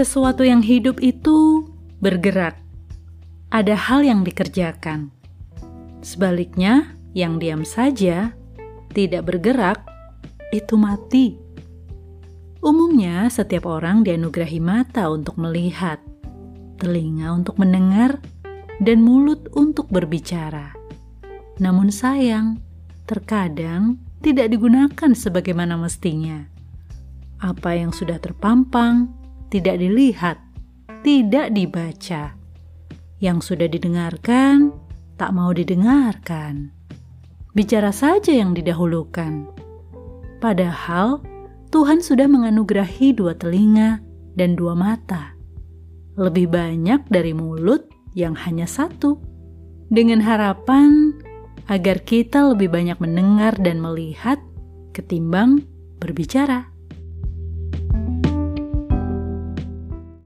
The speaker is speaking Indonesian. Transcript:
Sesuatu yang hidup itu bergerak. Ada hal yang dikerjakan. Sebaliknya, yang diam saja, tidak bergerak, itu mati. Umumnya, setiap orang dianugerahi mata untuk melihat, telinga untuk mendengar, dan mulut untuk berbicara. Namun sayang, terkadang tidak digunakan sebagaimana mestinya. Apa yang sudah terpampang tidak dilihat, tidak dibaca. Yang sudah didengarkan tak mau didengarkan. Bicara saja yang didahulukan. Padahal Tuhan sudah menganugerahi dua telinga dan dua mata. Lebih banyak dari mulut yang hanya satu. Dengan harapan agar kita lebih banyak mendengar dan melihat ketimbang berbicara.